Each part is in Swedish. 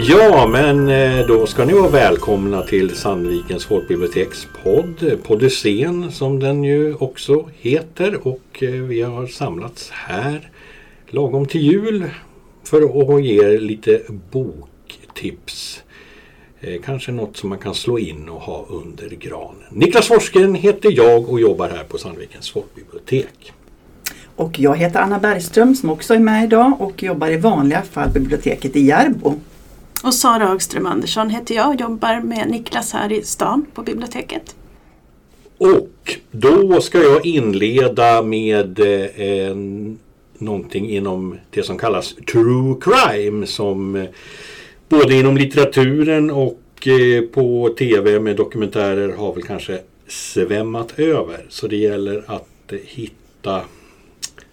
Ja, men eh, då ska ni vara välkomna till Sandvikens folkbiblioteks podd, Podysen som den ju också heter och eh, vi har samlats här lagom till jul för att ge er lite boktips. Eh, kanske något som man kan slå in och ha under granen. Niklas Forsgren heter jag och jobbar här på Sandvikens folkbibliotek. Och jag heter Anna Bergström som också är med idag och jobbar i vanliga fall på biblioteket i Järbo. Och Sara Högström Andersson heter jag och jobbar med Niklas här i stan på biblioteket. Och då ska jag inleda med eh, någonting inom det som kallas true crime som eh, både inom litteraturen och eh, på tv med dokumentärer har väl kanske svämmat över. Så det gäller att eh, hitta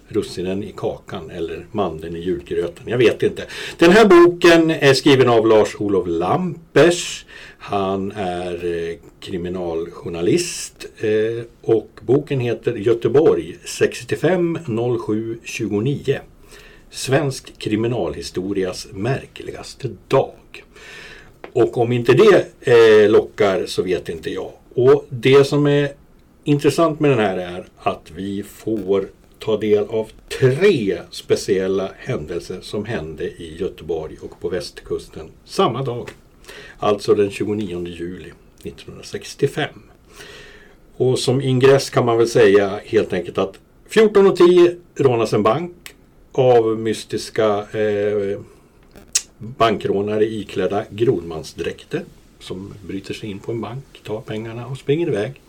russinen i kakan eller mandeln i julgröten. Jag vet inte. Den här boken är skriven av Lars-Olof Lampers. Han är eh, kriminaljournalist eh, och boken heter Göteborg 65 07 29. Svensk kriminalhistorias märkligaste dag. Och om inte det eh, lockar så vet inte jag. Och det som är intressant med den här är att vi får ta del av tre speciella händelser som hände i Göteborg och på västkusten samma dag. Alltså den 29 juli 1965. Och som ingress kan man väl säga helt enkelt att 14.10 rånas en bank av mystiska eh, bankrånare iklädda grodmansdräkter som bryter sig in på en bank, tar pengarna och springer iväg.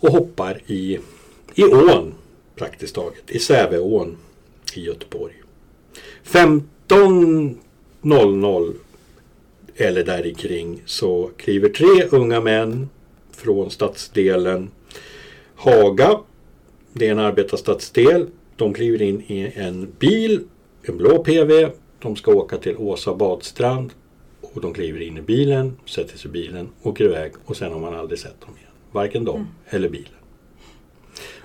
Och hoppar i, i ån praktiskt taget i Säveån i Göteborg. 15.00 eller där kring så kliver tre unga män från stadsdelen Haga. Det är en arbetarstadsdel. De kliver in i en bil, en blå PV. De ska åka till Åsa badstrand och de kliver in i bilen, sätter sig i bilen, åker iväg och sen har man aldrig sett dem igen. Varken dem mm. eller bilen.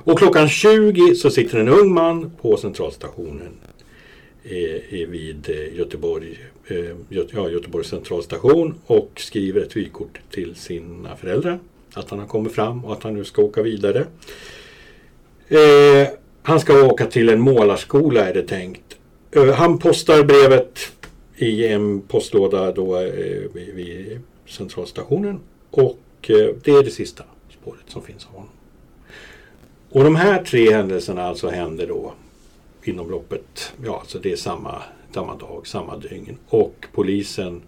Och klockan 20 så sitter en ung man på centralstationen eh, vid eh, Göteborg, eh, ja, Göteborgs centralstation och skriver ett vykort till sina föräldrar att han har kommit fram och att han nu ska åka vidare. Eh, han ska åka till en målarskola är det tänkt. Eh, han postar brevet i en postlåda då eh, vid, vid centralstationen och eh, det är det sista spåret som finns av honom. Och de här tre händelserna alltså händer då inom loppet, ja alltså det är samma, samma dag, samma dygn. Och polisen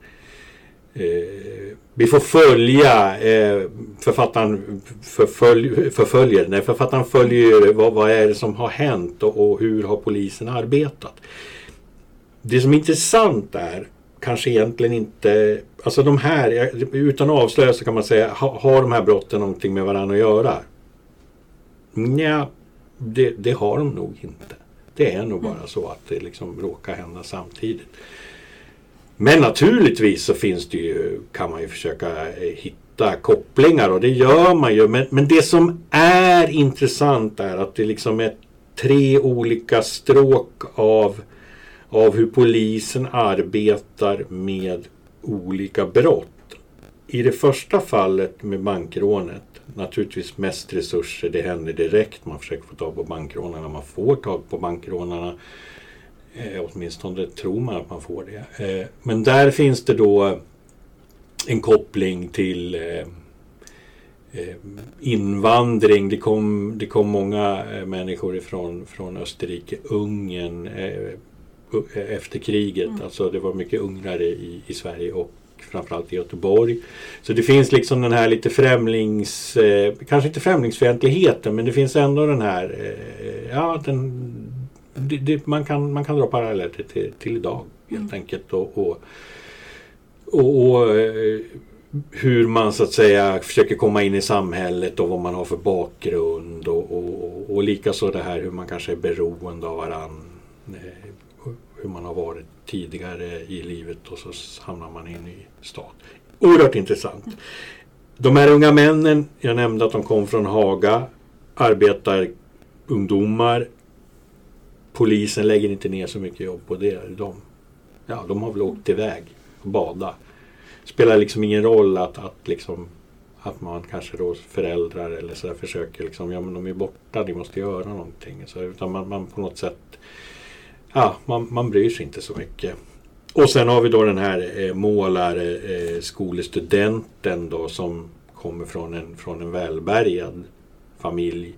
eh, vi får följa eh, författaren förfölj, förföljer, nej författaren följer vad, vad är det som har hänt och, och, hur har polisen arbetat. Det som är intressant är kanske egentligen inte, alltså de här, utan att avslöja så kan man säga, har, har de här brotten någonting med varandra att göra? Nja, det, det, har de nog inte. Det är nog bara så att det liksom råkar hända samtidigt. Men naturligtvis så finns det ju, kan man ju försöka eh, hitta kopplingar och det gör man ju. Men, men det som är intressant är att det liksom är tre olika stråk av, av hur polisen arbetar med olika brott. I det första fallet med bankrånet naturligtvis mest resurser. Det händer direkt. Man försöker få tag på bankrånarna. Man får tag på bankrånarna. Eh, åtminstone tror man att man får det. Eh, men där finns det då en koppling till eh, eh invandring. Det kom, det kom många eh, människor ifrån, från Österrike, Ungern eh, efter kriget. Mm. Alltså det var mycket ungrare i, i Sverige och framförallt i Göteborg. Så det finns liksom den här lite främlings, eh, kanske inte främlingsfientligheten men det finns ändå den här, eh, ja den, det, det, man, kan, man kan dra paralleller till, till idag helt mm. enkelt. Och, och, och, och eh, hur man så att säga försöker komma in i samhället och vad man har för bakgrund och, och, och likaså det här hur man kanske är beroende av varann. Eh, hur man har varit tidigare i livet och så hamnar man i en ny stad. Oerhört intressant. De här unga männen, jag nämnde att de kom från Haga, arbetar ungdomar. Polisen lägger inte ner så mycket jobb på det. De, ja, de har väl åkt iväg. och badat. Spelar liksom ingen roll att, att liksom att man kanske då föräldrar eller så där försöker liksom, ja men de är borta, ni måste göra någonting. Så, utan man, man på något sätt, ja man, man bryr sig inte så mycket. Och sen har vi då den här eh, målarskolestudenten eh, då som kommer från en, från en välbärgad familj.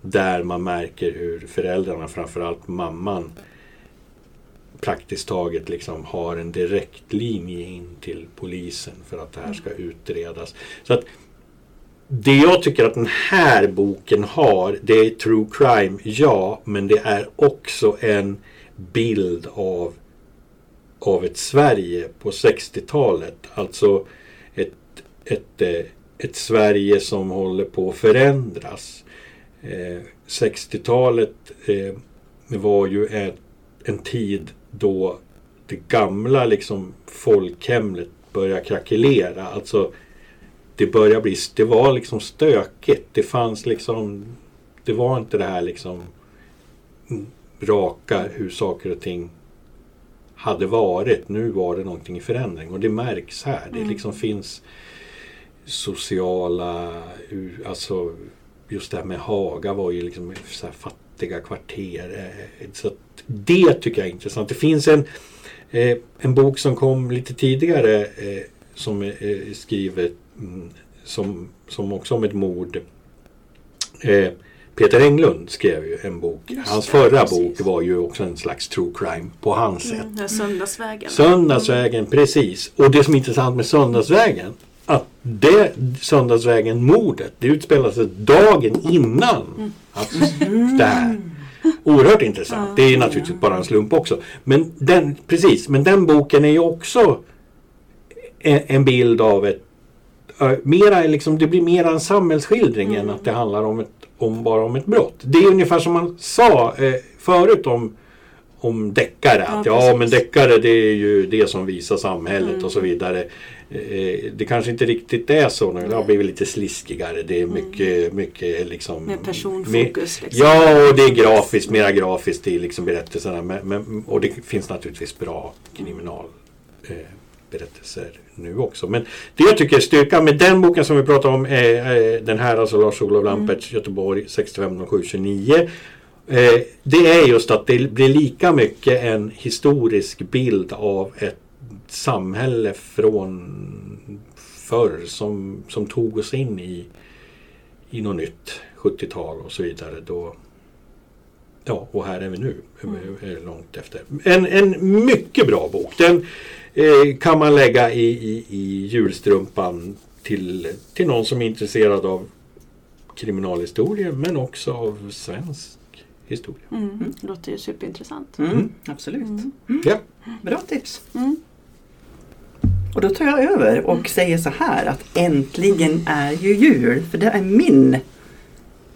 Där man märker hur föräldrarna, framförallt mamman, praktiskt taget liksom har en direktlinje in till polisen för att det här ska utredas. Så att det jag tycker att den här boken har, det är true crime, ja, men det är också en bild av, av ett Sverige på 60-talet. Alltså ett, ett, eh, ett Sverige som håller på att förändras. Eh, 60-talet eh, var ju en, en tid då det gamla liksom folkhemmet börjar krackelera. Alltså det börjar bli, det var liksom stökigt. Det fanns liksom, det var inte det här liksom raka hur saker och ting hade varit. Nu var det någonting i förändring och det märks här. Det mm. liksom finns sociala, alltså just det här med Haga var ju liksom så fattiga kvarter. Eh, så det tycker jag är intressant. Det finns en, eh, en bok som kom lite tidigare eh, som är skrivet mm, som, som också om ett mord. Peter Englund skrev ju en bok. Just hans förra precis. bok var ju också en slags true crime på hans mm, sätt. Söndagsvägen. Söndagsvägen, mm. precis. Och det som är intressant med Söndagsvägen att det Söndagsvägen-mordet det utspelar sig dagen innan. Mm. Alltså, det här. Oerhört intressant. Det är naturligtvis bara en slump också. Men den, precis, men den boken är ju också en, en bild av ett mera, liksom, det blir mer en samhällsskildring mm. än att det handlar om, ett, om bara om ett brott. Det är ungefär som man sa eh, förut om, om deckare. Ja, att, ja men deckare det är ju det som visar samhället mm. och så vidare. Eh, det kanske inte riktigt är så nu. Det har blivit lite sliskigare. Det är mm. mycket, mm. mycket liksom... Med personfokus. Liksom. Ja, och det är grafiskt, mera grafiskt i liksom berättelserna. Men, men, och det finns naturligtvis bra kriminalberättelser eh, nu också. Men det jag tycker är styrkan med den boken som vi pratar om är, den här, alltså Lars-Olof Lamperts mm. Göteborg 650729. Eh, det är just att det blir lika mycket en historisk bild av ett samhälle från förr som, som tog oss in i, i något nytt. 70-tal och så vidare. Då, ja, och här är vi nu. Mm. Långt efter. En, en mycket bra bok. Den eh, kan man lägga i, i, i julstrumpan till, till någon som är intresserad av kriminalhistoria men också av svensk historia. Mm. Det låter ju superintressant. Mm. Absolut. Mm. Ja. Bra tips. Mm. Och då tar jag över och mm. säger så här att äntligen är ju jul. För det är min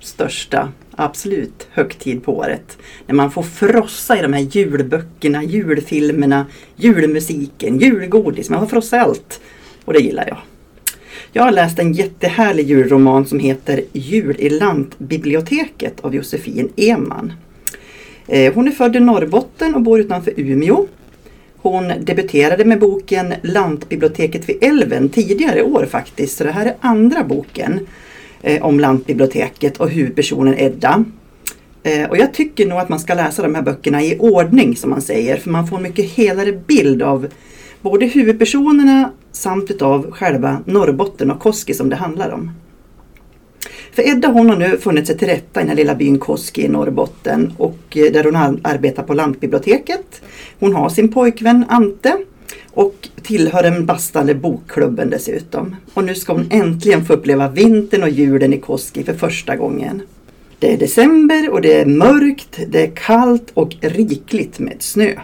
största, absolut, högtid på året. När man får frossa i de här julböckerna, julfilmerna, julmusiken, julgodis. Man får frossa i allt. Och det gillar jag. Jag har läst en jättehärlig julroman som heter Jul i lantbiblioteket av Josefin Eman. Eh, hon är född i Norrbotten och bor utanför Umeå. Hon debuterade med boken Lantbiblioteket vid älven tidigare år faktiskt. Så det här är andra boken eh, om lantbiblioteket och huvudpersonen Edda. Eh, och jag tycker nog att man ska läsa de här böckerna i ordning som man säger. För man får en mycket helare bild av både huvudpersonerna samt utav själva Norrbotten och Koski som det handlar om. För Edda hon har nu funnit sig till rätta i den här lilla byn Koski i Norrbotten och eh, där hon arbetar på lantbiblioteket. Hon har sin pojkvän Ante och tillhör den bastande bokklubben dessutom. Och nu ska hon äntligen få uppleva vintern och julen i Koski för första gången. Det är december och det är mörkt, det är kallt och rikligt med snö.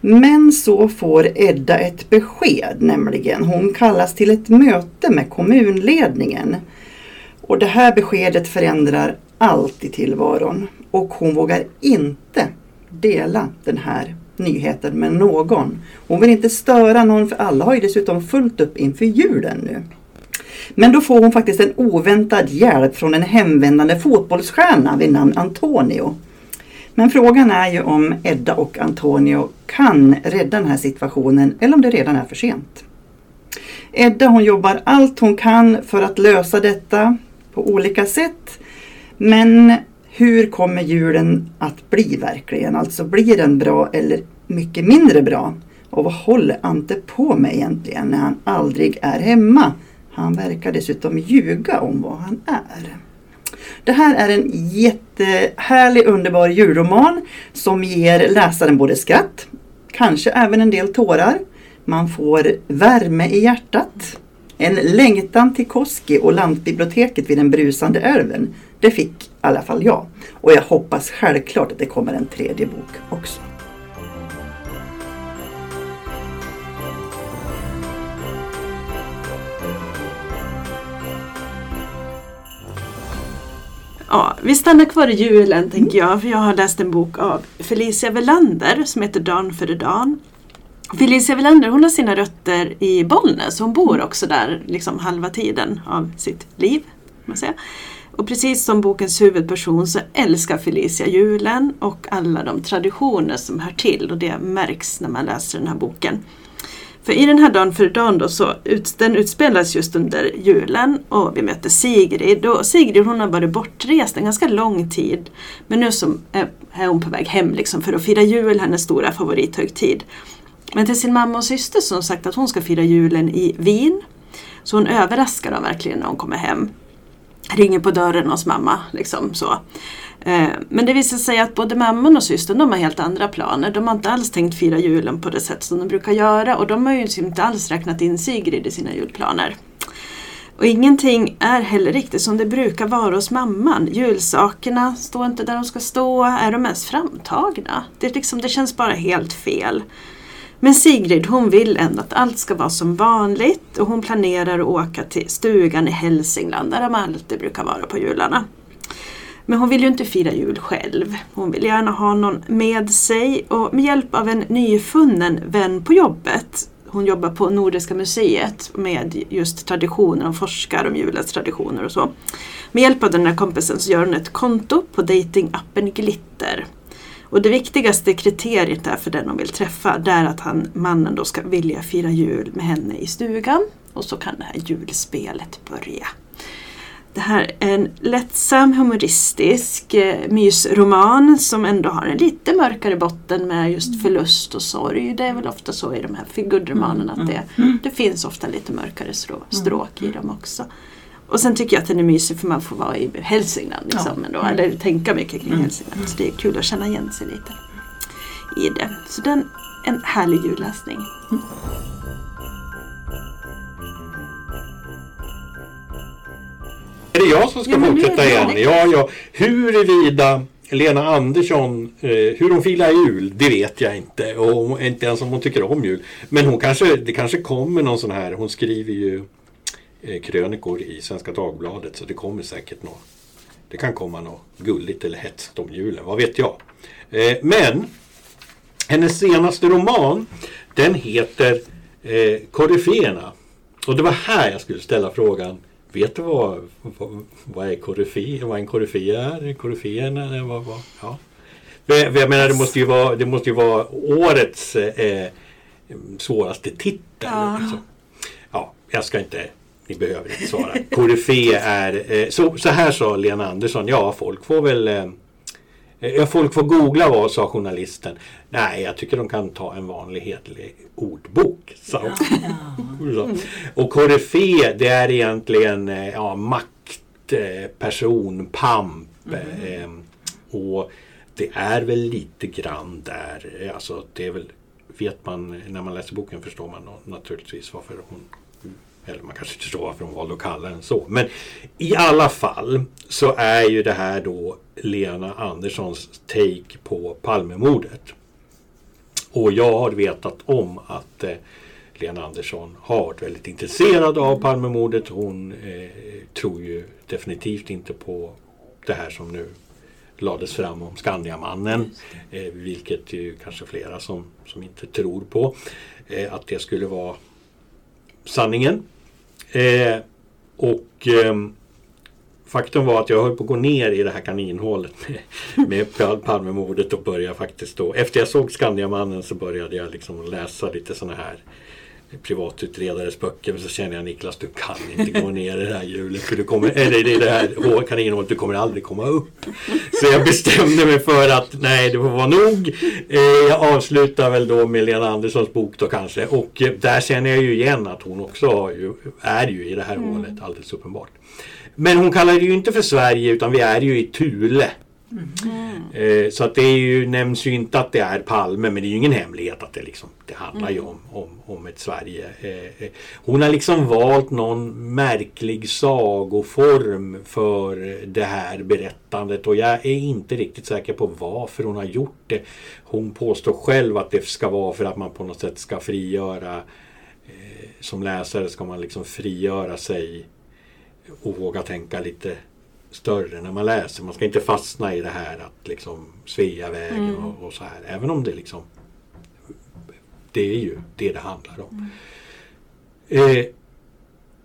Men så får Edda ett besked, nämligen hon kallas till ett möte med kommunledningen och det här beskedet förändrar allt i tillvaron och hon vågar inte dela den här nyheten med någon. Hon vill inte störa någon för alla har ju dessutom fullt upp inför julen nu. Men då får hon faktiskt en oväntad hjälp från en hemvändande fotbollsstjärna vid namn Antonio. Men frågan är ju om Edda och Antonio kan rädda den här situationen eller om det redan är för sent. Edda hon jobbar allt hon kan för att lösa detta på olika sätt. Men hur kommer julen att bli verkligen? Alltså blir den bra eller mycket mindre bra? Och vad håller Ante på med egentligen när han aldrig är hemma? Han verkar dessutom ljuga om vad han är. Det här är en jättehärlig underbar julroman som ger läsaren både skratt, kanske även en del tårar. Man får värme i hjärtat. En längtan till Koski och lantbiblioteket vid den brusande älven. Det fick i alla fall jag. Och jag hoppas självklart att det kommer en tredje bok också. Ja, vi stannar kvar i julen tänker jag, för jag har läst en bok av Felicia Velander som heter Dan före dan. Felicia Velander hon har sina rötter i Bollnäs, hon bor också där liksom halva tiden av sitt liv. Man säga. Och precis som bokens huvudperson så älskar Felicia julen och alla de traditioner som hör till och det märks när man läser den här boken. För i den här dagen för dagen då så ut, den utspelas just under julen och vi möter Sigrid och Sigrid hon har varit bortrest en ganska lång tid. Men nu så eh, är hon på väg hem liksom för att fira jul, hennes stora favorithögtid. Men till sin mamma och syster så har hon sagt att hon ska fira julen i Wien. Så hon överraskar dem verkligen när hon kommer hem. Ringer på dörren hos mamma. Liksom så. Eh, men det visar sig att både mamman och systern de har helt andra planer. De har inte alls tänkt fira julen på det sätt som de brukar göra och de har ju liksom inte alls räknat in Sigrid i sina julplaner. Och ingenting är heller riktigt som det brukar vara hos mamman. Julsakerna står inte där de ska stå. Är de ens framtagna? Det, liksom, det känns bara helt fel. Men Sigrid hon vill ändå att allt ska vara som vanligt och hon planerar att åka till stugan i Hälsingland där de alltid brukar vara på jularna. Men hon vill ju inte fira jul själv. Hon vill gärna ha någon med sig och med hjälp av en nyfunnen vän på jobbet hon jobbar på Nordiska museet med just traditioner och forskar om julens traditioner och så. Med hjälp av den här kompisen så gör hon ett konto på datingappen Glitter. Och det viktigaste kriteriet där för den hon vill träffa det är att han, mannen då ska vilja fira jul med henne i stugan. Och så kan det här julspelet börja. Det här är en lättsam, humoristisk eh, mysroman som ändå har en lite mörkare botten med just mm. förlust och sorg. Det är väl ofta så i de här figurromanerna att det, mm. det finns ofta lite mörkare stråk i dem också. Och sen tycker jag att den är mysig för man får vara i Hälsingland liksom, ja. ändå, eller tänka mycket kring mm. Hälsingland. Så det är kul att känna igen sig lite i det. Så den är en härlig julläsning. Mm. Är det jag som ska ja, fortsätta igen? Ja, ja. Huruvida Lena Andersson, eh, hur hon firar jul, det vet jag inte. Och inte ens om hon tycker om jul. Men hon kanske, det kanske kommer någon sån här, hon skriver ju krönikor i Svenska Dagbladet så det kommer säkert något. Det kan komma något gulligt eller hetskt om julen, vad vet jag. Eh, men hennes senaste roman, den heter eh, Koryféerna. Och det var här jag skulle ställa frågan Vet du vad, vad, vad är koryfi, vad en koryfi är? Koryféerna? Vad, vad, ja. Jag menar det måste ju vara, det måste ju vara årets eh, svåraste titel. Ja. Liksom. ja, jag ska inte, ni behöver inte svara. Koryfé är, eh, så, så här sa Lena Andersson, ja folk får väl eh, Ja, folk får googla vad sa journalisten. Nej, jag tycker de kan ta en vanlig hedlig ordbok. Så. Ja. Och koryfé det är egentligen eh, ja, makt, eh, person, pamp. Mm. Eh, och det är väl lite grann där. Alltså, det är väl, vet man när man läser boken förstår man naturligtvis varför hon eller man kanske inte förstår varför hon valde att kalla den så. Men i alla fall så är ju det här då Lena Anderssons take på Palmemordet. Och jag har vetat om att eh, Lena Andersson har varit väldigt intresserad av Palmemordet. Hon eh, tror ju definitivt inte på det här som nu lades fram om Skandiamannen. Eh, vilket ju kanske flera som, som inte tror på. Eh, att det skulle vara sanningen. Eh, och eh, faktum var att jag höll på att gå ner i det här kaninhålet med, med Palmemordet och började faktiskt då. Efter jag såg Skandiamannen så började jag liksom läsa lite sådana här privatutredares böcker. Men så känner jag Niklas, du kan inte gå ner i det här hjulet. För du kommer, eller i det här kaninhålet, du kommer aldrig komma upp. Så jag bestämde mig för att nej, det får vara nog. Eh, jag avslutar väl då med Lena Anderssons bok då kanske. Och eh, där känner jag ju igen att hon också ju, är ju i det här mm. hålet alldeles uppenbart. Men hon kallar det ju inte för Sverige utan vi är ju i Thule. Mm. Så att det ju, nämns ju inte att det är Palme men det är ju ingen hemlighet att det, liksom, det handlar ju mm. om, om, om ett Sverige. Eh, eh, hon har liksom valt någon märklig sagoform för det här berättandet och jag är inte riktigt säker på varför hon har gjort det. Hon påstår själv att det ska vara för att man på något sätt ska frigöra som läsare ska man liksom frigöra sig och våga tänka lite större när man läser. Man ska inte fastna i det här att liksom Sveavägen mm. och, och, så här. Även om det liksom Det är ju det det handlar om. Mm. Eh,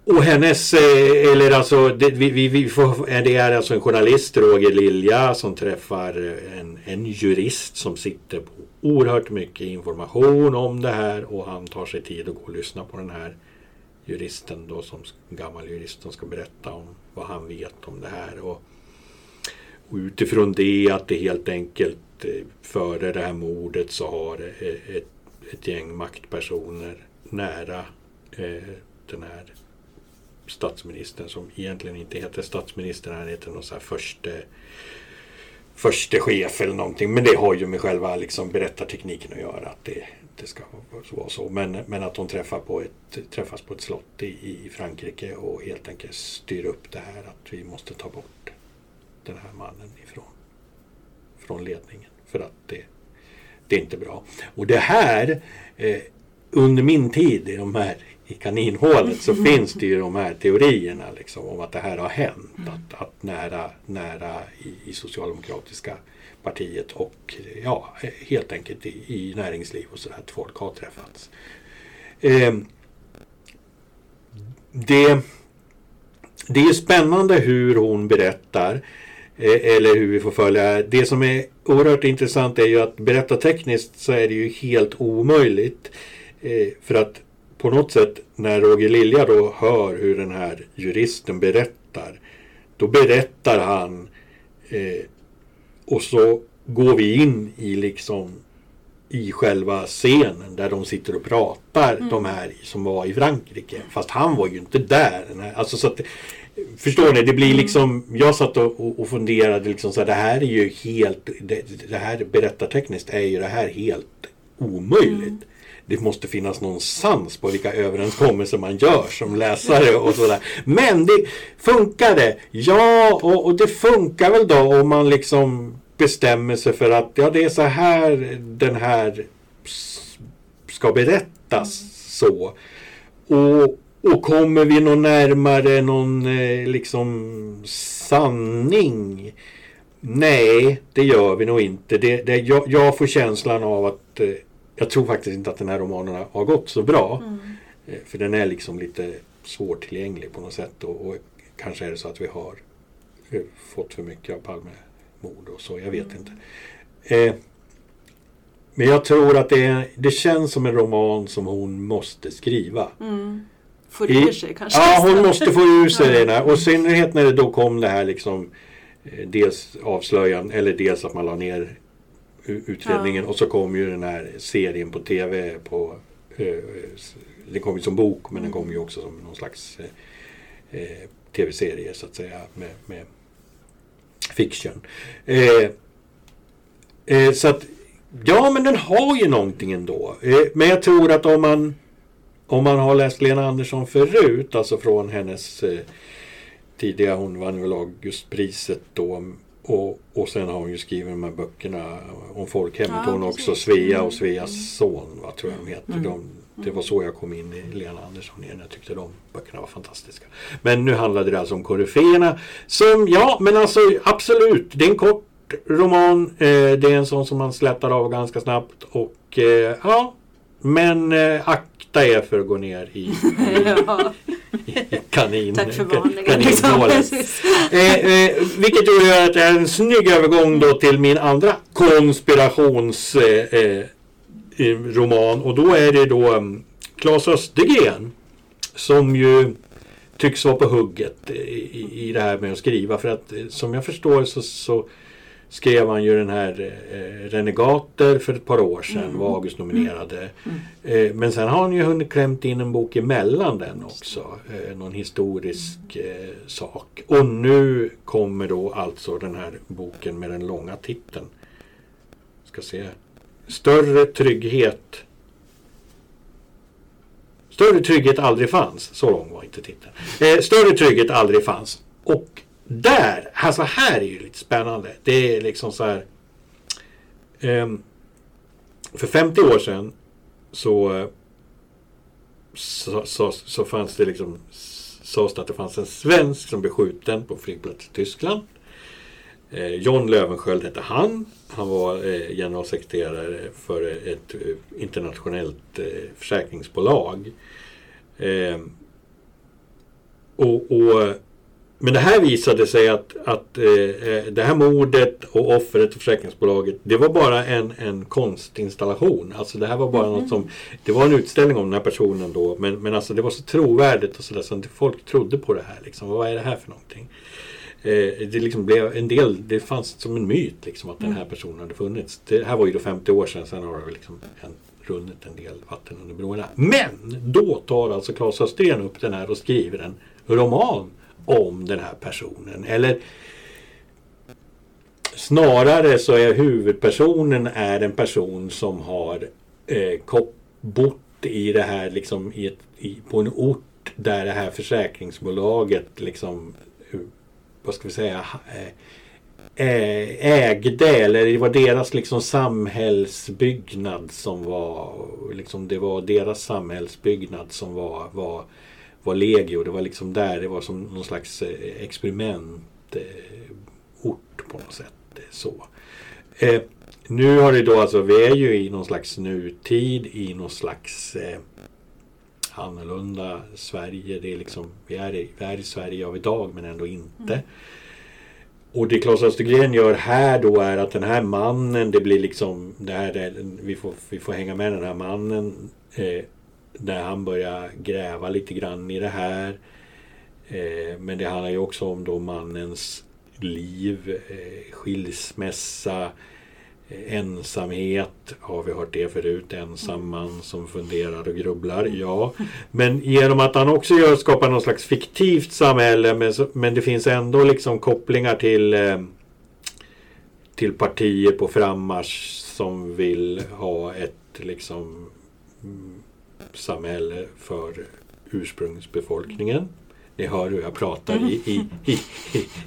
och hennes, eh, eller alltså det, vi, vi får, det är alltså en journalist, Roger Lilja, som träffar en, en jurist som sitter på oerhört mycket information om det här och han tar sig tid att gå och lyssna på den här juristen då som gammal jurist som ska berätta om vad han vet om det här. Och, och utifrån det att det helt enkelt eh, före det här mordet så har eh, ett, ett gäng maktpersoner nära eh, den här statsministern som egentligen inte heter statsministern, han heter någon sån här förste förste chef eller någonting. Men det har ju med själva liksom berättartekniken att göra. Att det, det ska vara så. Men, men att de träffar på ett, träffas på ett slott i, i Frankrike och helt enkelt styr upp det här att vi måste ta bort den här mannen ifrån från ledningen. För att det, det är inte bra. Och det här eh, under min tid i de här i kaninhålet så finns det ju de här teorierna liksom, om att det här har hänt. Mm. Att, att nära, nära i, i socialdemokratiska partiet och ja, helt enkelt i, i näringsliv och sådär att folk har träffats. Eh, det, det är spännande hur hon berättar eh, eller hur vi får följa. Det som är oerhört intressant är ju att berätta tekniskt så är det ju helt omöjligt. Eh, för att på något sätt när Roger Lilja då hör hur den här juristen berättar. Då berättar han eh, och så går vi in i liksom i själva scenen där de sitter och pratar, mm. de här som var i Frankrike. Fast han var ju inte där. Alltså, så att, förstår ni? Det blir mm. liksom, jag satt och, och funderade liksom så här, det här är ju helt, det, det här berättartekniskt är ju det här helt omöjligt. Mm det måste finnas någon sans på vilka överenskommelser man gör som läsare och sådär. Men det funkade! Ja, och, och, det funkar väl då om man liksom bestämmer sig för att ja, det är så här den här ska berättas så. Och, och kommer vi någon närmare någon eh, liksom sanning? Nej, det gör vi nog inte. Det, det, jag, jag får känslan av att eh, jag tror faktiskt inte att den här romanen har gått så bra. Mm. Eh, för den är liksom lite svårtillgänglig på något sätt. Och, och, kanske är det så att vi har eh, fått för mycket av Palmemord och så. Jag vet mm. inte. Eh, men jag tror att det, det känns som en roman som hon måste skriva. Mm. Får ur sig kanske? Ja, hon måste få ur sig det. Och i synnerhet när det då kom det här liksom eh, dels avslöjan eller dels att man la ner utredningen ja. och så kom ju den här serien på tv på eh, den kom ju som bok men den kom ju också som någon slags eh, eh, tv-serie så att säga med, med fiction. Eh, eh, så att ja men den har ju någonting ändå. Eh, men jag tror att om man om man har läst Lena Andersson förut, alltså från hennes tidiga, hon vann väl Augustpriset då och, och sen har hon ju skrivit de här böckerna om folkhemmet. Ja, hon också Svea och mm. Sveas mm. son, vad tror jag de heter. Mm. De, det var så jag kom in i Lena Andersson igen. Jag tyckte de böckerna var fantastiska. Men nu handlade det alltså om koryféerna. Som, ja men alltså absolut, det är en kort roman. Eh, det är en sån som man slätar av ganska snabbt. Och eh, ja, men eh, akta er för att gå ner i, i, kanin, Tack för varningen. Eh, eh, vilket gör att det är en snygg övergång då till min andra konspirationsroman. Eh, eh, och då är det då um, Claes Östergren som ju tycks vara på hugget i, i det här med att skriva. För att eh, som jag förstår så, så skrev han ju den här eh, Renegater för ett par år sedan, Mm. var August-nominerade. Eh, men sen har han ju hunnit klämt in en bok emellan den också. Eh, någon historisk eh, sak. Och nu kommer då alltså den här boken med den långa titeln. Ska se. Större trygghet. Större trygghet aldrig fanns. Så lång var inte titeln. Eh, större trygghet aldrig fanns. Och där, alltså här är ju lite spännande. Det är liksom så här. Um, för 50 år sedan så, så, så, så fanns det liksom sades det att det fanns en svensk som blev skjuten på flygplats i Tyskland. Eh, John Lövenskiöld hette han. Han var eh, generalsekreterare för ett eh, internationellt eh, försäkringsbolag. Eh, och, och, men det här visade sig att, att eh, eh, det här mordet och offret och försäkringsbolaget det var bara en, en konstinstallation. Alltså det här var bara något som Det var en utställning om den här personen då men, men alltså det var så trovärdigt och sådär så att folk trodde på det här. Liksom. Vad är det här för någonting? Eh, det liksom blev en del, det fanns som en myt liksom att den här personen hade funnits. Det här var ju då 50 år sedan, sen har det liksom en, runnit en del vatten under broarna. Men då tar alltså Claes Östergren upp den här och skriver en roman om den här personen. Eller snarare så är huvudpersonen är en person som har eh, bott i det här liksom i ett, i, på en ort där det här försäkringsbolaget liksom vad ska vi säga eh, ägde eller det var deras liksom samhällsbyggnad som var liksom det var deras samhällsbyggnad som var, var, var legio. Det var liksom där det var som någon slags eh, experimentort på något sätt. eh, Så. Eh, nu har det då alltså, vi är ju i någon slags nutid i någon slags eh, annorlunda Sverige. Det är liksom, vi, är i, vi är i Sverige av idag men ändå inte. Och det Claes Östergren gör här då är att den här mannen, det blir liksom, det här är, vi, får, vi får hänga med den här mannen eh, när han börjar gräva lite grann i det här. Eh, men det handlar ju också om då mannens liv, eh, skilsmässa, eh, ensamhet. Har vi hört det förut? Ensam man som funderar och grubblar. Ja. Men genom att han också gör, skapar någon slags fiktivt samhälle men, det finns ändå liksom kopplingar till till partier på frammarsch som vill ha ett liksom mm, samhälle för ursprungsbefolkningen. Ni hör hur jag pratar i, i, i,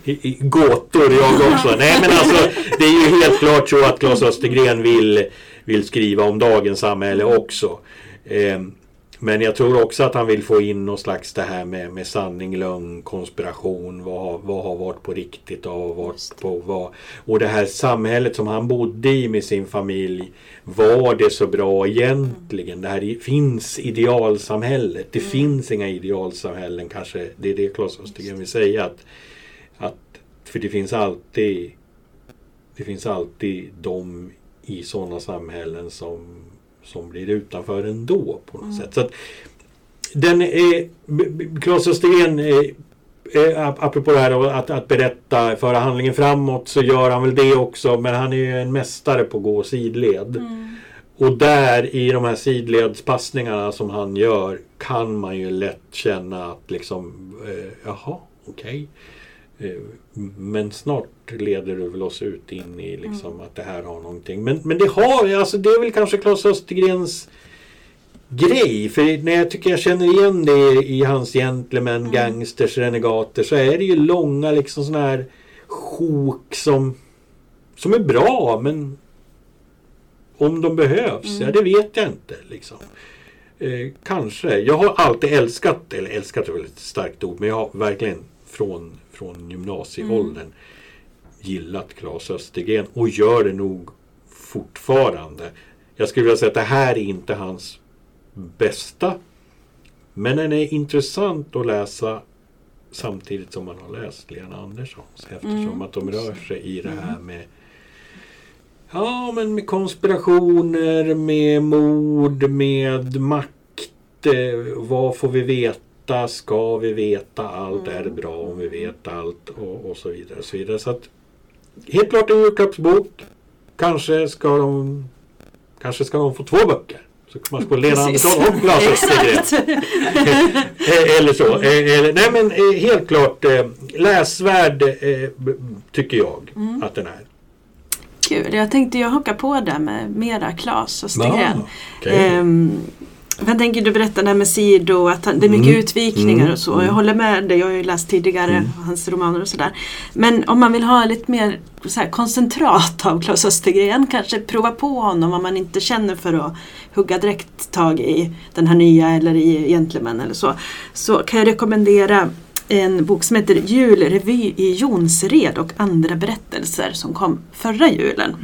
i, i gåtor jag också. Nej men alltså det är ju helt klart så att Claes Östergren vill, vill skriva om dagens samhälle också. Eh, men jag tror också att han vill få in någon slags det här med, med sanning, lögn, konspiration. Vad, vad har varit på riktigt och vad varit på vad. Och det här samhället som han bodde i med sin familj. Var det så bra egentligen? Det här finns idealsamhället. Det finns inga idealsamhällen kanske. Det är det Claes Östergren vill säga. Att, att, för det finns alltid det finns alltid de i sådana samhällen som, som blir utanför ändå på något sätt. Så att, den är, Claes Östergren apropå det här att, att berätta, föra handlingen framåt så gör han väl det också men han är ju en mästare på att gå sidled. Och där i de här sidledspassningarna som han gör kan man ju lätt känna att liksom eh, jaha, okej. Eh, Men snart leder du väl oss ut in i liksom att det här har någonting. Men, men det har alltså det är väl kanske Claes Östergrens grej. För när jag tycker jag känner igen det i hans gentlemen, gangsters, renegater så är det ju långa liksom sådana här sjok som, som är bra men om de behövs, ja det vet jag inte. Liksom. Eh, kanske. Jag har alltid älskat, eller älskat är väl ett starkt ord, men jag har verkligen från, från gymnasieåldern gillat Claes Östergren och gör det nog fortfarande. Jag skulle vilja säga att det här är inte hans bästa Men den är intressant att läsa samtidigt som man har läst Lena Anderssons eftersom Mm. att de rör sig i det här med Ja, men med konspirationer, med mord, med makt. Eh, vad får vi veta? Ska vi veta allt? Är det bra om vi vet allt? Och, och så vidare. Och så vidare. Så att, helt klart en julklappsbok. Kanske ska de Kanske ska de få två böcker. Så kan man få Lena. Andersson och Lars Östergren. Eh, Eller så. Eh, eller- Nej men eh, helt klart läsvärd tycker jag Mm. att den är. Kul. Jag tänkte jag haka på där med mera Klas Östergren. Ja, okej. Ehm, jag tänker du berättade det här med Sido, att han, det är mycket Mm. utvikningar Mm. och så. Jag håller med dig, jag har ju läst tidigare Mm. hans romaner och sådär. Men om man vill ha lite mer så här, koncentrat av Klas Östergren, kanske prova på honom om man inte känner för att hugga direkt tag i den här nya eller i Gentleman eller så. Så kan jag rekommendera en bok som heter Julrevy i Jonsred och andra berättelser som kom förra julen.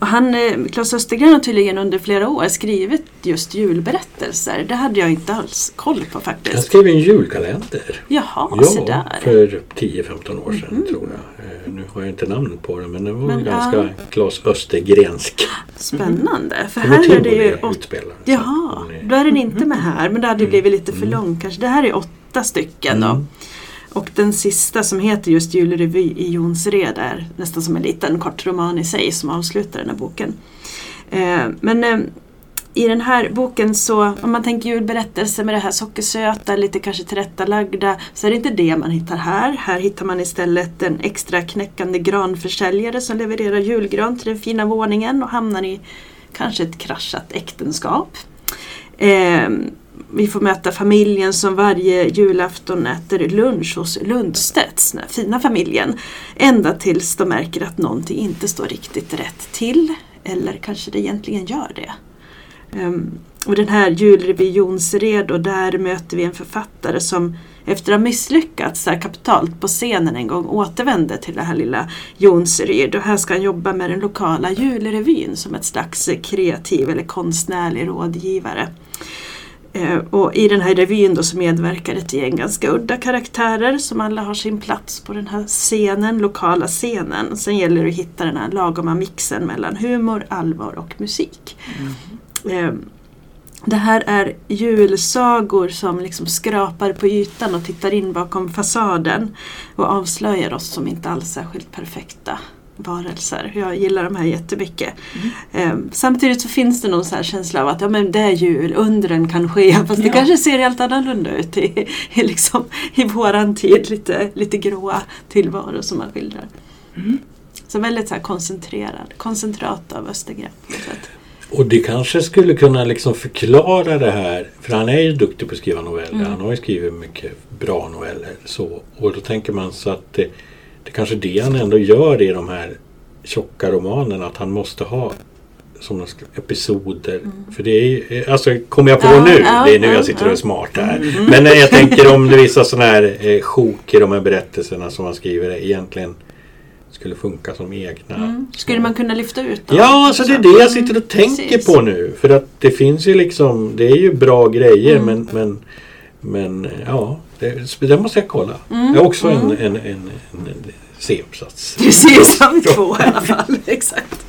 Och han, eh, Claes Östergren har tydligen under flera år skrivit just julberättelser. Det hade jag inte alls koll på Jag faktiskt. skrev en julkalender. Jaha, se Ja, där. för 10-15 år sedan Mhm. tror jag. Eh, Nu har jag inte namnet på den men den var Men, ganska ja. Claes Östergrensk. Spännande. För här är det ju så Jaha, är- då är den inte med här men det hade ju blivit lite för Mm. lång kanske. Det här är åtta stycken då. Och den sista som heter just Julrevy i Jonsered är nästan som en liten kort roman i sig som avslutar den här boken. Eh, men eh, i den här boken så, om man tänker julberättelser med det här sockersöta, lite kanske tillrättalagda, så är det inte det man hittar här. Här hittar man istället en extra knäckande granförsäljare som levererar julgran till den fina våningen och hamnar i kanske ett kraschat äktenskap. Eh, vi får möta familjen som varje julafton äter lunch hos Lundstedts, den här fina familjen. Ända tills de märker att någonting inte står riktigt rätt till. Eller kanske det egentligen gör det. Ehm, och den här julrevy Jonsred och där möter vi en författare som efter att ha misslyckats så här kapitalt på scenen en gång återvände till det här lilla Jonseryd och här ska han jobba med den lokala julrevyn som ett slags kreativ eller konstnärlig rådgivare. Eh, Och i den här revyn då så medverkar ett gäng ganska udda karaktärer som alla har sin plats på den här scenen, lokala scenen. Sen gäller det att hitta den här lagoma mixen mellan humor, allvar och musik. Eh, Det här är julsagor som liksom skrapar på ytan och tittar in bakom fasaden och avslöjar oss som inte alls särskilt perfekta varelser. Jag gillar de här jättemycket. Eh, samtidigt så finns det någon så här känsla av att ja, men det är jul, undren kan ske. Fast det Ja. kanske ser helt annorlunda ut i, i, liksom, i våran tid. Lite, lite gråa tillvaro som man skildrar. Mm. Så väldigt så här koncentrerad, koncentrat av Östergren. Och det kanske skulle kunna liksom förklara det här. För han är ju duktig på att skriva noveller. Mm. Han har ju skrivit mycket bra noveller. Så, och då tänker man så att det, det kanske är det han ändå gör i de här tjocka romanerna. Att han måste ha sådana episoder. För det är ju, alltså kommer jag på Ja, nu. ja, det är nu ja, jag sitter och är smart här. Men när jag tänker om det vissa sådana här eh, sjok i de här berättelserna som han skriver egentligen skulle funka som egna. Mm. Skulle man kunna lyfta ut dem? Ja, alltså det är det jag sitter och Mm, tänker precis. på nu. För att det finns ju liksom, det är ju bra grejer Mm. men, men, men ja, det, det måste jag kolla. Mm, Jag har också mm. en, en, en, en, en C-uppsats. Precis, som två i alla fall. Exakt.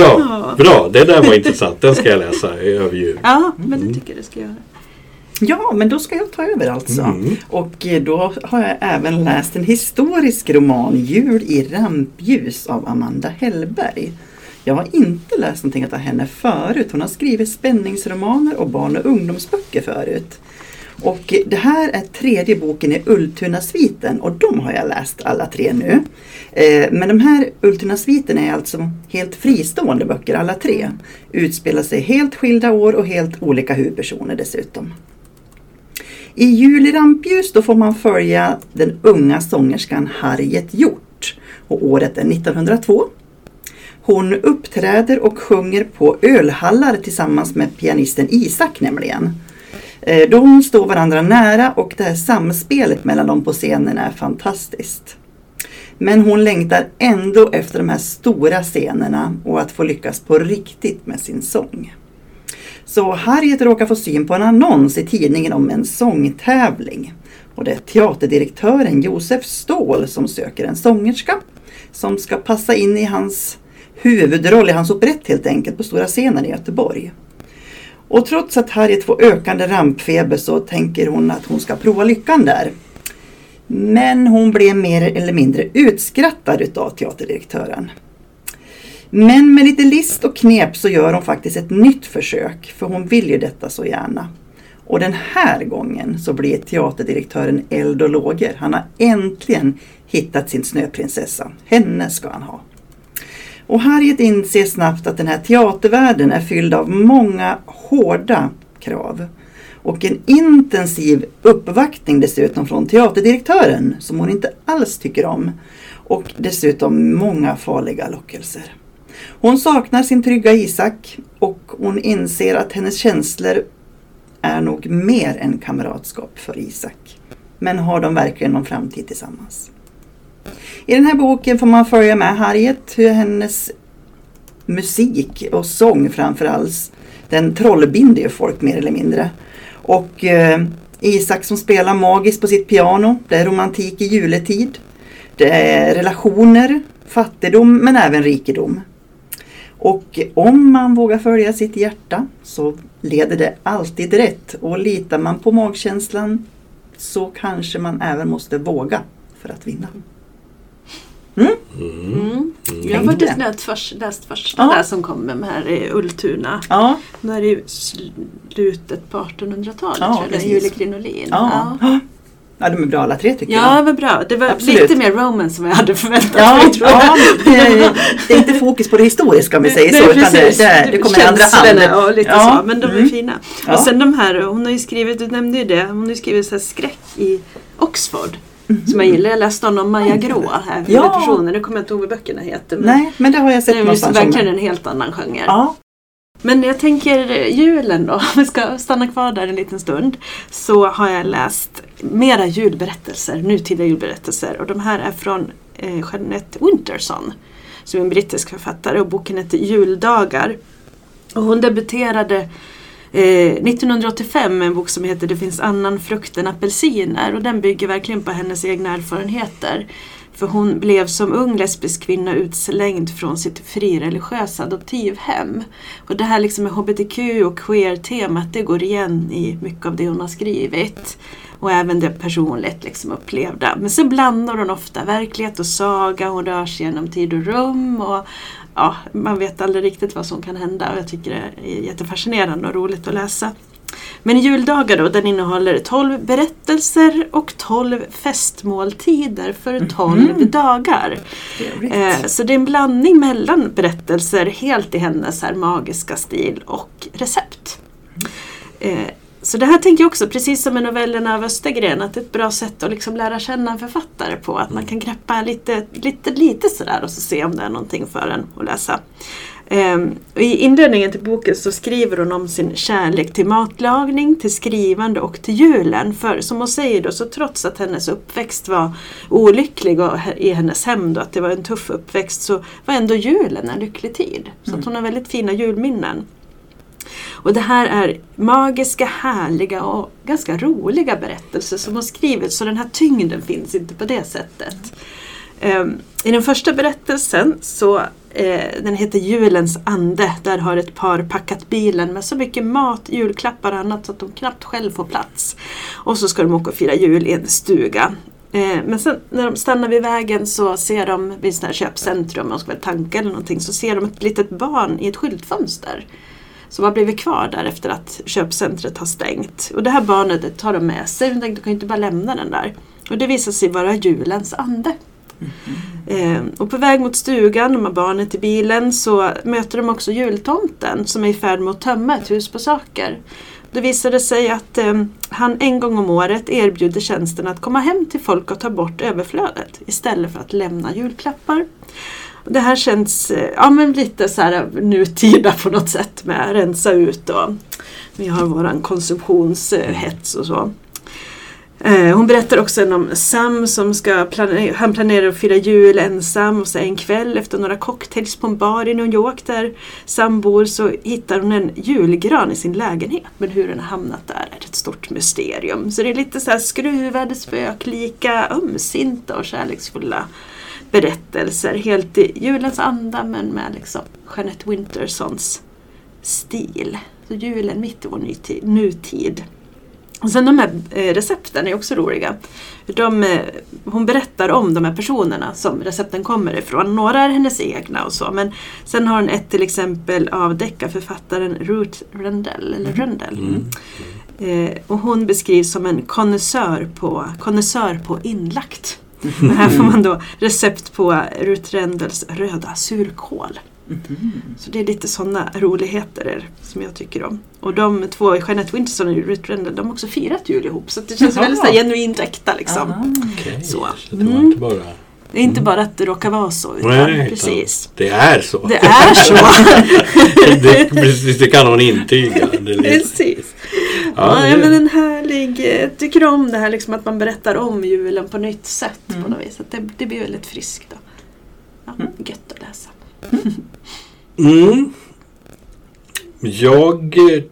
Ja, Ja. bra. Det där var intressant. Den ska jag läsa över jul. Ja, men Mm. det tycker jag det ska göra. Ja, men då ska jag ta över alltså. Mm. Och eh, då har jag även läst en historisk roman, Jul i rampljus av Amanda Hellberg. Jag har inte läst någonting av henne förut. Hon har skrivit spänningsromaner och barn och ungdomsböcker förut. Och det här är tredje boken i Ultuna-sviten och de har jag läst alla tre nu. Eh, men de här Ultuna-sviten är alltså helt fristående böcker alla tre. Utspelar sig helt skilda år och helt olika huvudpersoner dessutom. I Jul i rampljus då får man följa den unga sångerskan Harriet Hjort. Och året är 1902. Hon uppträder och sjunger på ölhallar tillsammans med pianisten Isak nämligen. Eh, de står varandra nära och det här samspelet mellan dem på scenen är fantastiskt. Men hon längtar ändå efter de här stora scenerna och att få lyckas på riktigt med sin sång. Så Harriet råkar få syn på en annons i tidningen om en sångtävling. Och det är teaterdirektören Josef Ståhl som söker en sångerska som ska passa in i hans huvudroll i hans operett helt enkelt på stora scenen i Göteborg. Och trots att Harriet får ökande rampfeber så tänker hon att hon ska prova lyckan där. Men hon blev mer eller mindre utskrattad utav teaterdirektören. Men med lite list och knep så gör hon faktiskt ett nytt försök för hon vill ju detta så gärna. Och den här gången så blir teaterdirektören eld och lågor. Han har äntligen hittat sin snöprinsessa. Henne ska han ha. Och Harriet inser snabbt att den här teatervärlden är fylld av många hårda krav. Och en intensiv uppvaktning dessutom från teaterdirektören som hon inte alls tycker om. Och dessutom många farliga lockelser. Hon saknar sin trygga Isak och hon inser att hennes känslor är nog mer än kamratskap för Isak. Men har de verkligen någon framtid tillsammans? I den här boken får man följa med Harriet, hur hennes musik och sång framförallt, den trollbinder ju folk mer eller mindre. Och eh, Isak som spelar magiskt på sitt piano, det är romantik i juletid. Det är relationer, fattigdom men även rikedom. Och om man vågar följa sitt hjärta så leder det alltid rätt. Och litar man på magkänslan så kanske man även måste våga för att vinna. Mm. Mm. Jag har faktiskt läst, först, läst första ja. där som kom med här i Ultuna. Ja. Det är i slutet på 1800-talet ja, tror jag, Julie Krinolin. Ja. Ja. Ja, de är bra alla tre tycker ja, jag. Ja, det var bra. Det var Absolut. lite mer romance som jag hade förväntat ja, mig. Tror jag. Ja, det, det, är inte fokus på det historiska om vi säger så. Utan det, det, det kommer i andra hand. Och lite ja. så, men de är mm. fina. Och sen de här, hon har ju skrivit, du nämnde ju det, hon har ju skrivit så skräck i Oxford. Mm. Som jag gillar. Jag läste om Maja Grå här, ja. personer. Nu kommer jag inte ihåg vad böckerna heter. Men Nej, men det har jag sett någonstans. Det är verkligen en helt annan genre. Ja. Men jag tänker julen då, om vi ska stanna kvar där en liten stund. Så har jag läst mera julberättelser, nutida julberättelser. Och de här är från eh, Jeanette Winterson. Som är en brittisk författare och boken heter Juldagar. Och hon debuterade eh, 1985 med en bok som heter Det finns annan frukt än apelsiner. Och den bygger verkligen på hennes egna erfarenheter. För hon blev som ung lesbisk kvinna utslängd från sitt frireligiösa adoptivhem. Och det här liksom med hbtq och queer-temat det går igen i mycket av det hon har skrivit. Och även det personligt liksom upplevda. Men sen blandar hon ofta verklighet och saga, hon rör sig genom tid och rum. Och ja, Man vet aldrig riktigt vad som kan hända och jag tycker det är jättefascinerande och roligt att läsa. Men juldagar då, den innehåller 12 berättelser och 12 festmåltider för 12 mm. dagar. Eh, så det är en blandning mellan berättelser helt i hennes här magiska stil och recept. Mm. Eh, så det här tänker jag också, precis som med novellerna av Östergren, att det är ett bra sätt att liksom lära känna en författare på. Att man kan greppa lite, lite, lite sådär och så se om det är någonting för en att läsa. Um, I inledningen till boken så skriver hon om sin kärlek till matlagning, till skrivande och till julen. För som hon säger då, så trots att hennes uppväxt var olycklig och i hennes hem då, att det var en tuff uppväxt, så var ändå julen en lycklig tid. Så mm. hon har väldigt fina julminnen. Och det här är magiska, härliga och ganska roliga berättelser som hon skrivit så den här tyngden finns inte på det sättet. Um, I den första berättelsen så uh, den heter Julens ande. Där har ett par packat bilen med så mycket mat, julklappar och annat så att de knappt själv får plats. Och så ska de åka och fira jul i en stuga. Eh, men sen när de stannar vid vägen så ser de vid ett köpcentrum, om de ska väl tanka eller någonting, så ser de ett litet barn i ett skyltfönster. Som har blivit kvar där efter att köpcentret har stängt. Och det här barnet tar de med sig, de tänkte de kan inte bara lämna den där. Och det visar sig vara julens ande. Eh, och på väg mot stugan med barnet i bilen så möter de också jultomten som är i färd med att tömma ett hus på saker. Det visade sig att eh, han en gång om året erbjuder tjänsten att komma hem till folk och ta bort överflödet istället för att lämna julklappar. Det här känns eh, ja, men lite så här nutida på något sätt med rensa ut och vi har våran konsumtionshets och så. Eh, hon berättar också om Sam som ska planera, han planerar att fira jul ensam och så en kväll efter några cocktails på en bar i New York där Sam bor så hittar hon en julgran i sin lägenhet. Men hur den har hamnat där är ett stort mysterium. Så det är lite så här skruvade, spöklika, ömsinta och kärleksfulla berättelser. Helt i julens anda men med liksom Jeanette Wintersons stil. Så julen mitt i vår nutid. Och sen de här eh, recepten är också roliga. De, eh, hon berättar om de här personerna som recepten kommer ifrån. Några är hennes egna och så. Men sen har hon ett till exempel av deckarförfattaren Ruth Rendell. Eller mm. Rendell. Mm. Eh, och hon beskrivs som en konnässör på, konnässör på inlagt. Mm. här får man då recept på Ruth Rendells röda surkål. Mm. Så det är lite sådana roligheter som jag tycker om. Och de två, Jeanette Winterson och Ruth Rendell, de har också firat jul ihop. Så det känns Jaha. väldigt så genuint äkta. Liksom. Ah, okay. så. så det var inte bara det är inte mm. bara att det råkar vara så. Utan Nej, precis. det är så. Det är så. det, precis, det kan hon intyga. precis. Ja, ja, men en härlig, jag eh, tycker om det här liksom att man berättar om julen på nytt sätt. Mm. på något vis. Det, det blir väldigt friskt. Då. Ja, mm. Gött att läsa. Mm. Jag eh,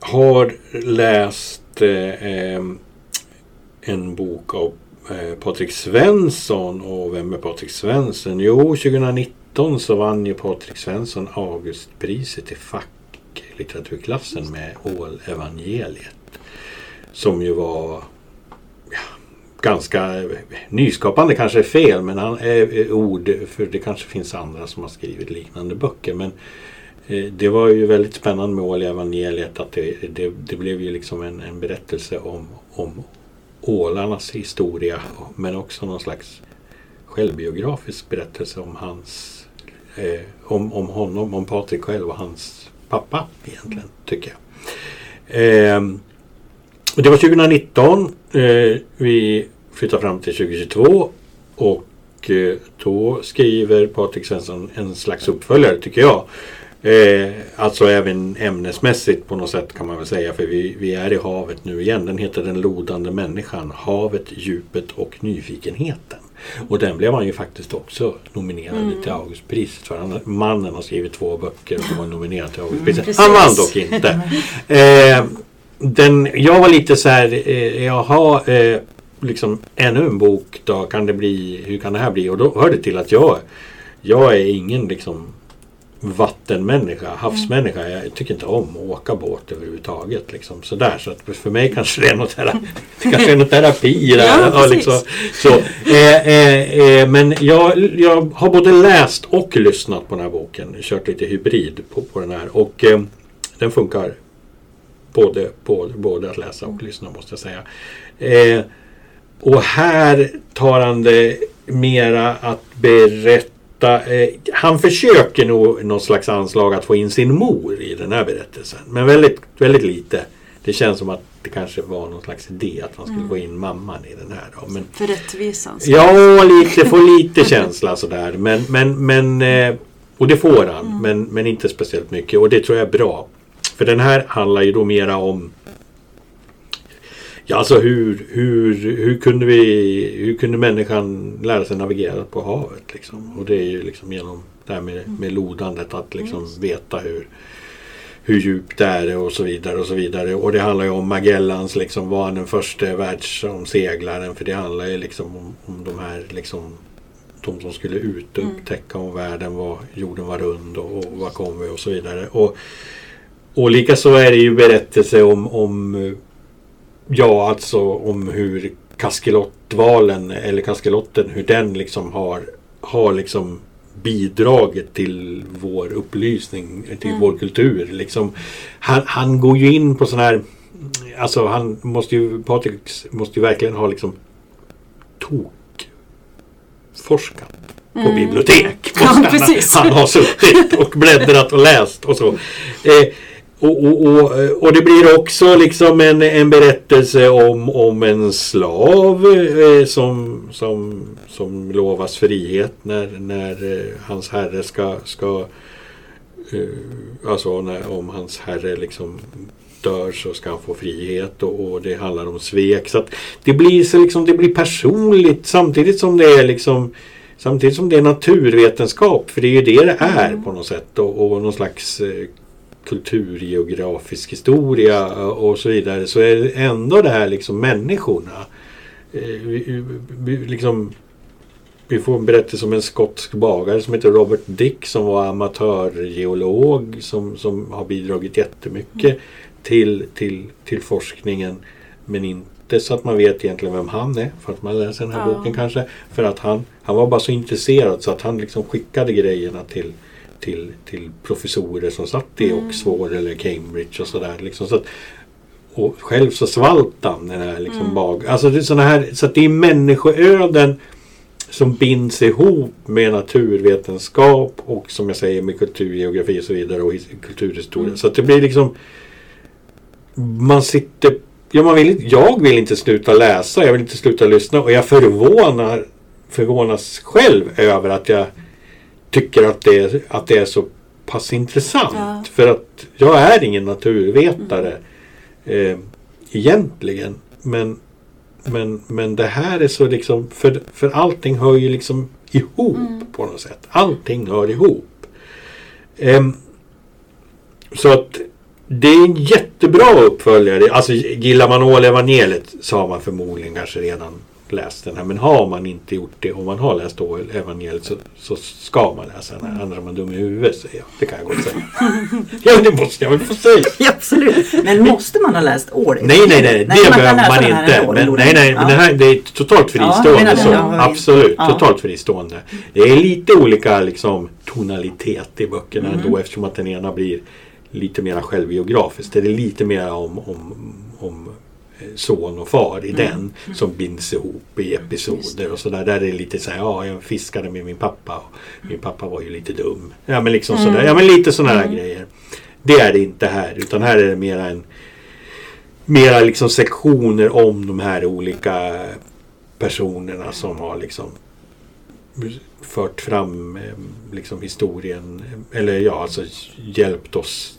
har läst eh, en bok av eh, Patrik Svensson. Och vem är Patrik Svensson? Jo, 2019 så vann ju Patrik Svensson Augustpriset i facklitteraturklassen med Ål-evangeliet. Som ju var ganska eh, nyskapande kanske är fel men han är eh, ord för det kanske finns andra som har skrivit liknande böcker. Men eh, det var ju väldigt spännande med Ål evangeliet att det, det, det, blev ju liksom en, en berättelse om, om ålarnas historia men också någon slags självbiografisk berättelse om hans eh, om, om honom, om Patrik själv och hans pappa egentligen tycker jag. Eh, det var 2019. Eh, vi flyttar fram till 2022 och eh, då skriver Patrik Svensson en slags uppföljare tycker jag. Eh, alltså även ämnesmässigt på något sätt kan man väl säga för vi, vi är i havet nu igen. Den heter Den lodande människan. Havet, djupet och nyfikenheten. Och den blev han ju faktiskt också nominerad mm. till Augustpriset för. Han, mannen har skrivit två böcker och var nominerad till Augustpriset. Mm, han vann dock inte. Eh, den, jag var lite så här, eh, jaha, eh, liksom ännu en bok då kan det bli, hur kan det här bli? Och då hör det till att jag, jag är ingen liksom vattenmänniska, havsmänniska. Jag tycker inte om att åka båt överhuvudtaget. Liksom, sådär. Så att för mig kanske det är något, det kanske är något terapi där. Ja, liksom, så, eh, eh, eh, men jag, jag har både läst och lyssnat på den här boken. Kört lite hybrid på, på den här. Och eh, den funkar både, både, både att läsa och lyssna måste jag säga. Eh, och här tar han det mera att berätta. Eh, han försöker nog någon slags anslag att få in sin mor i den här berättelsen. Men väldigt, väldigt lite. Det känns som att det kanske var någon slags idé att man skulle mm. få in mamman i den här. Då. Men, För rättvisan? Ja, lite, få lite känsla sådär. Men, men, men, eh, och det får han. Mm. Men, men inte speciellt mycket. Och det tror jag är bra. För den här handlar ju då mera om Ja, alltså hur, hur, hur, kunde vi, hur kunde människan lära sig navigera på havet? Liksom? Och det är ju liksom genom det här med, med lodandet, att liksom veta hur, hur djupt det är och så vidare. Och så vidare. Och det handlar ju om Magellans, liksom, var han den första världsomseglaren? För det handlar ju liksom om, om de här liksom, de som skulle ut och upptäcka om världen var, jorden var rund och, och var kom vi och så vidare. Och, och likaså är det ju berättelse om, om Ja, alltså om hur kaskelottvalen eller kaskelotten, hur den liksom har, har liksom bidragit till vår upplysning, till mm. vår kultur. Liksom, han, han går ju in på sådana här, alltså han måste ju, Patrik måste ju verkligen ha liksom tok forskat på mm. bibliotek. Ja, han, han, har suttit och bläddrat och läst och så. Eh, och, och, och, och, det blir också liksom en, en berättelse om, om en slav eh, som, som, som lovas frihet när, när eh, hans herre ska, ska eh, alltså när, om hans herre liksom dör så ska han få frihet och, och det handlar om svek. Så det blir så liksom, det blir personligt samtidigt som det är liksom Samtidigt som det är naturvetenskap, för det är ju det det är mm. på något sätt och, och någon slags kulturgeografisk historia och så vidare så är det ändå det här liksom människorna. Eh, vi, vi, liksom, vi får en berättelse om en skotsk bagare som heter Robert Dick som var amatörgeolog som, som har bidragit jättemycket mm. till, till, till forskningen men inte så att man vet egentligen vem han är för att man läser den här ja. boken kanske. För att han, han var bara så intresserad så att han liksom skickade grejerna till till, till professorer som satt i mm. Oxford eller Cambridge och sådär. Liksom, så och själv så svalt han den här liksom mm. bag. Alltså det är såna här, så att det är människoöden som binds ihop med naturvetenskap och som jag säger med kulturgeografi och så vidare och kulturhistoria. Mm. Så att det blir liksom man sitter Ja, man vill, jag vill inte sluta läsa, jag vill inte sluta lyssna och jag förvånar, förvånas själv över att jag tycker att det är, att det är så pass intressant. Ja. För att jag är ingen naturvetare mm. eh, egentligen. Men, men, men det här är så liksom, för, för allting hör ju liksom ihop mm. på något sätt. Allting hör ihop. Eh, så att det är en jättebra uppföljare. Alltså gillar man Ål-evangeliet så har man förmodligen kanske redan läst den här. Men har man inte gjort det och man har läst evangeliet så, så ska man läsa den här. Annars är man dum i huvudet säger jag. Det kan jag gott säga. ja det måste jag väl få säga. ja, absolut. Men måste man ha läst år? Nej nej nej. Det behöver man, inte. Men, nej nej. Ja. Men det här det är totalt fristående. Ja, så. Absolut. Ja. Totalt fristående. Det är lite olika liksom, tonalitet i böckerna mm. ändå eftersom att den ena blir lite mer självbiografisk. Det är lite mer om, om, om son och far i mm. den som binds ihop i episoder och sådär. Där är det lite så här, ja jag fiskade med min pappa och min pappa var ju lite dum. Ja men liksom mm. sådär, ja men lite sådana här mm. grejer. Det är det inte här utan här är det mera en mera liksom sektioner om de här olika personerna som har liksom fört fram eh, liksom historien eller ja alltså hjälpt oss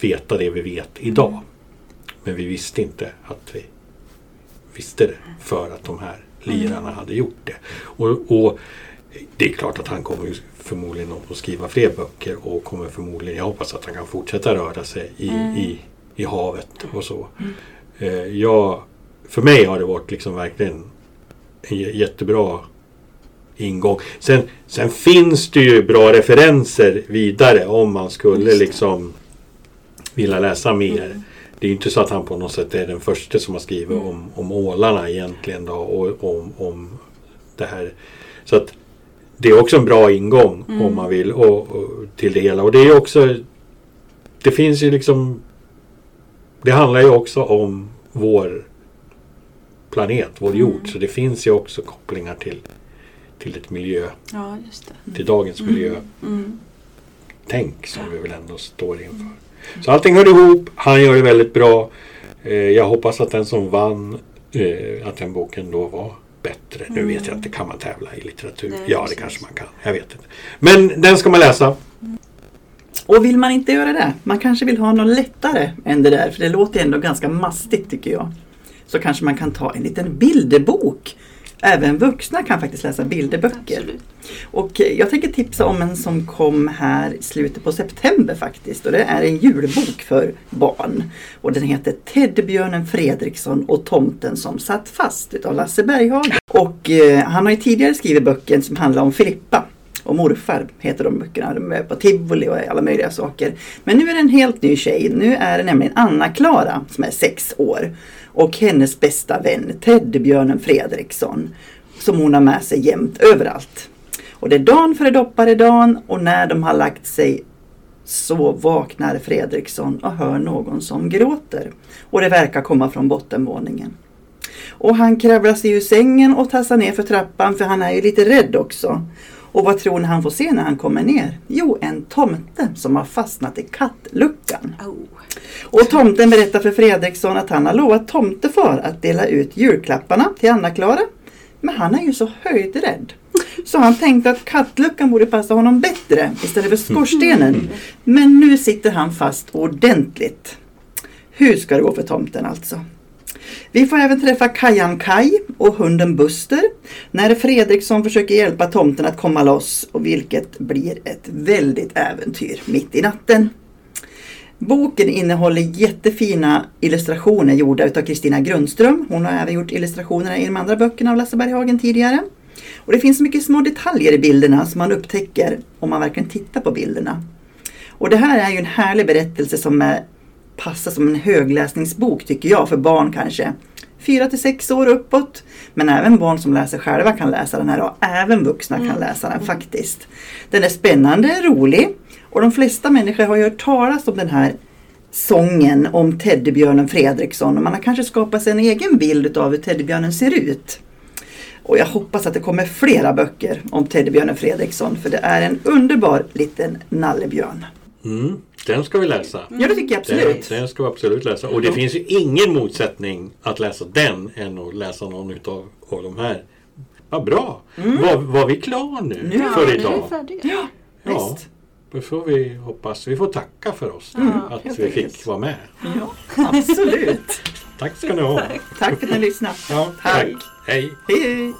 veta det vi vet idag. Men vi visste inte att vi visste det för att de här lirarna mm. hade gjort det. Och, och, det är klart att han kommer förmodligen att skriva fler böcker och kommer förmodligen, jag hoppas att han kan fortsätta röra sig i, mm. i, i havet och så. Mm. Eh, jag, för mig har det varit liksom verkligen en jättebra ingång. Sen, sen finns det ju bra referenser vidare om man skulle liksom vilja läsa mer. Mm det är inte så att han på något sätt är den första som har skrivit mm. om, om ålarna egentligen då, och om, om det här. Så att det är också en bra ingång mm. om man vill och, och, till det hela. Och det är också Det finns ju liksom Det handlar ju också om vår planet, vår mm. jord. Så det finns ju också kopplingar till till ett miljö. Ja, till dagens mm. miljö. Mm. Tänk som vi väl ändå står inför. Så allting hör ihop. Han gör det väldigt bra. Eh, jag hoppas att den som vann, eh, att den boken då var bättre. Nu vet jag inte, kan man tävla i litteratur? Nej, ja, det kanske man kan. Jag vet inte. Men den ska man läsa. Och vill man inte göra det, man kanske vill ha något lättare än det där, för det låter ändå ganska mastigt tycker jag. Så kanske man kan ta en liten bilderbok Även vuxna kan faktiskt läsa bilderböcker. Absolut. Och jag tänker tipsa om en som kom här i slutet på september faktiskt. Och det är en julbok för barn. Och den heter Teddybjörnen Fredriksson och tomten som satt fast utav Lasse Berghagen. Och eh, han har ju tidigare skrivit böcker som handlar om Filippa och morfar heter de böckerna. De är på tivoli och alla möjliga saker. Men nu är det en helt ny tjej. Nu är det nämligen Anna-Klara som är sex år och hennes bästa vän Teddybjörnen Fredriksson som hon har med sig jämt överallt. Och det är dagen före dopparedagen och när de har lagt sig så vaknar Fredriksson och hör någon som gråter. Och det verkar komma från bottenvåningen. Och han kravlar sig ur sängen och tassar ner för trappan för han är ju lite rädd också. Och vad tror ni han får se när han kommer ner? Jo, en tomte som har fastnat i kattluckan. Oh. Och tomten berättar för Fredriksson att han har lovat tomtefar att dela ut julklapparna till Anna-Klara. Men han är ju så höjdrädd. Så han tänkte att kattluckan borde passa honom bättre istället för skorstenen. Men nu sitter han fast ordentligt. Hur ska det gå för tomten alltså? Vi får även träffa Kajan Kaj och hunden Buster när Fredriksson försöker hjälpa tomten att komma loss och vilket blir ett väldigt äventyr mitt i natten. Boken innehåller jättefina illustrationer gjorda av Kristina Grundström. Hon har även gjort illustrationerna i de andra böckerna av Lasse Berghagen tidigare. Och det finns mycket små detaljer i bilderna som man upptäcker om man verkligen tittar på bilderna. Och det här är ju en härlig berättelse som är, passar som en högläsningsbok tycker jag, för barn kanske. Fyra till sex år uppåt. Men även barn som läser själva kan läsa den här och även vuxna kan läsa den faktiskt. Den är spännande, rolig och de flesta människor har ju hört talas om den här sången om teddybjörnen Fredriksson och man har kanske skapat sig en egen bild av hur teddybjörnen ser ut. Och jag hoppas att det kommer flera böcker om teddybjörnen Fredriksson för det är en underbar liten nallebjörn. Mm, den ska vi läsa. Ja det tycker jag Den, absolut. den ska vi absolut läsa. Och det Ja. finns ju ingen motsättning att läsa den än att läsa någon utav av de här. Vad bra! Var, var vi klar nu Mm. Ja, för nu är idag? vi färdiga. Ja, Ja, visst. då får vi hoppas. Vi får tacka för oss att helt vi fick vara med. Ja, absolut. Tack ska ni ha. Tack för att ni lyssnade. Ja, Tack. tack. Hej! Hej hej!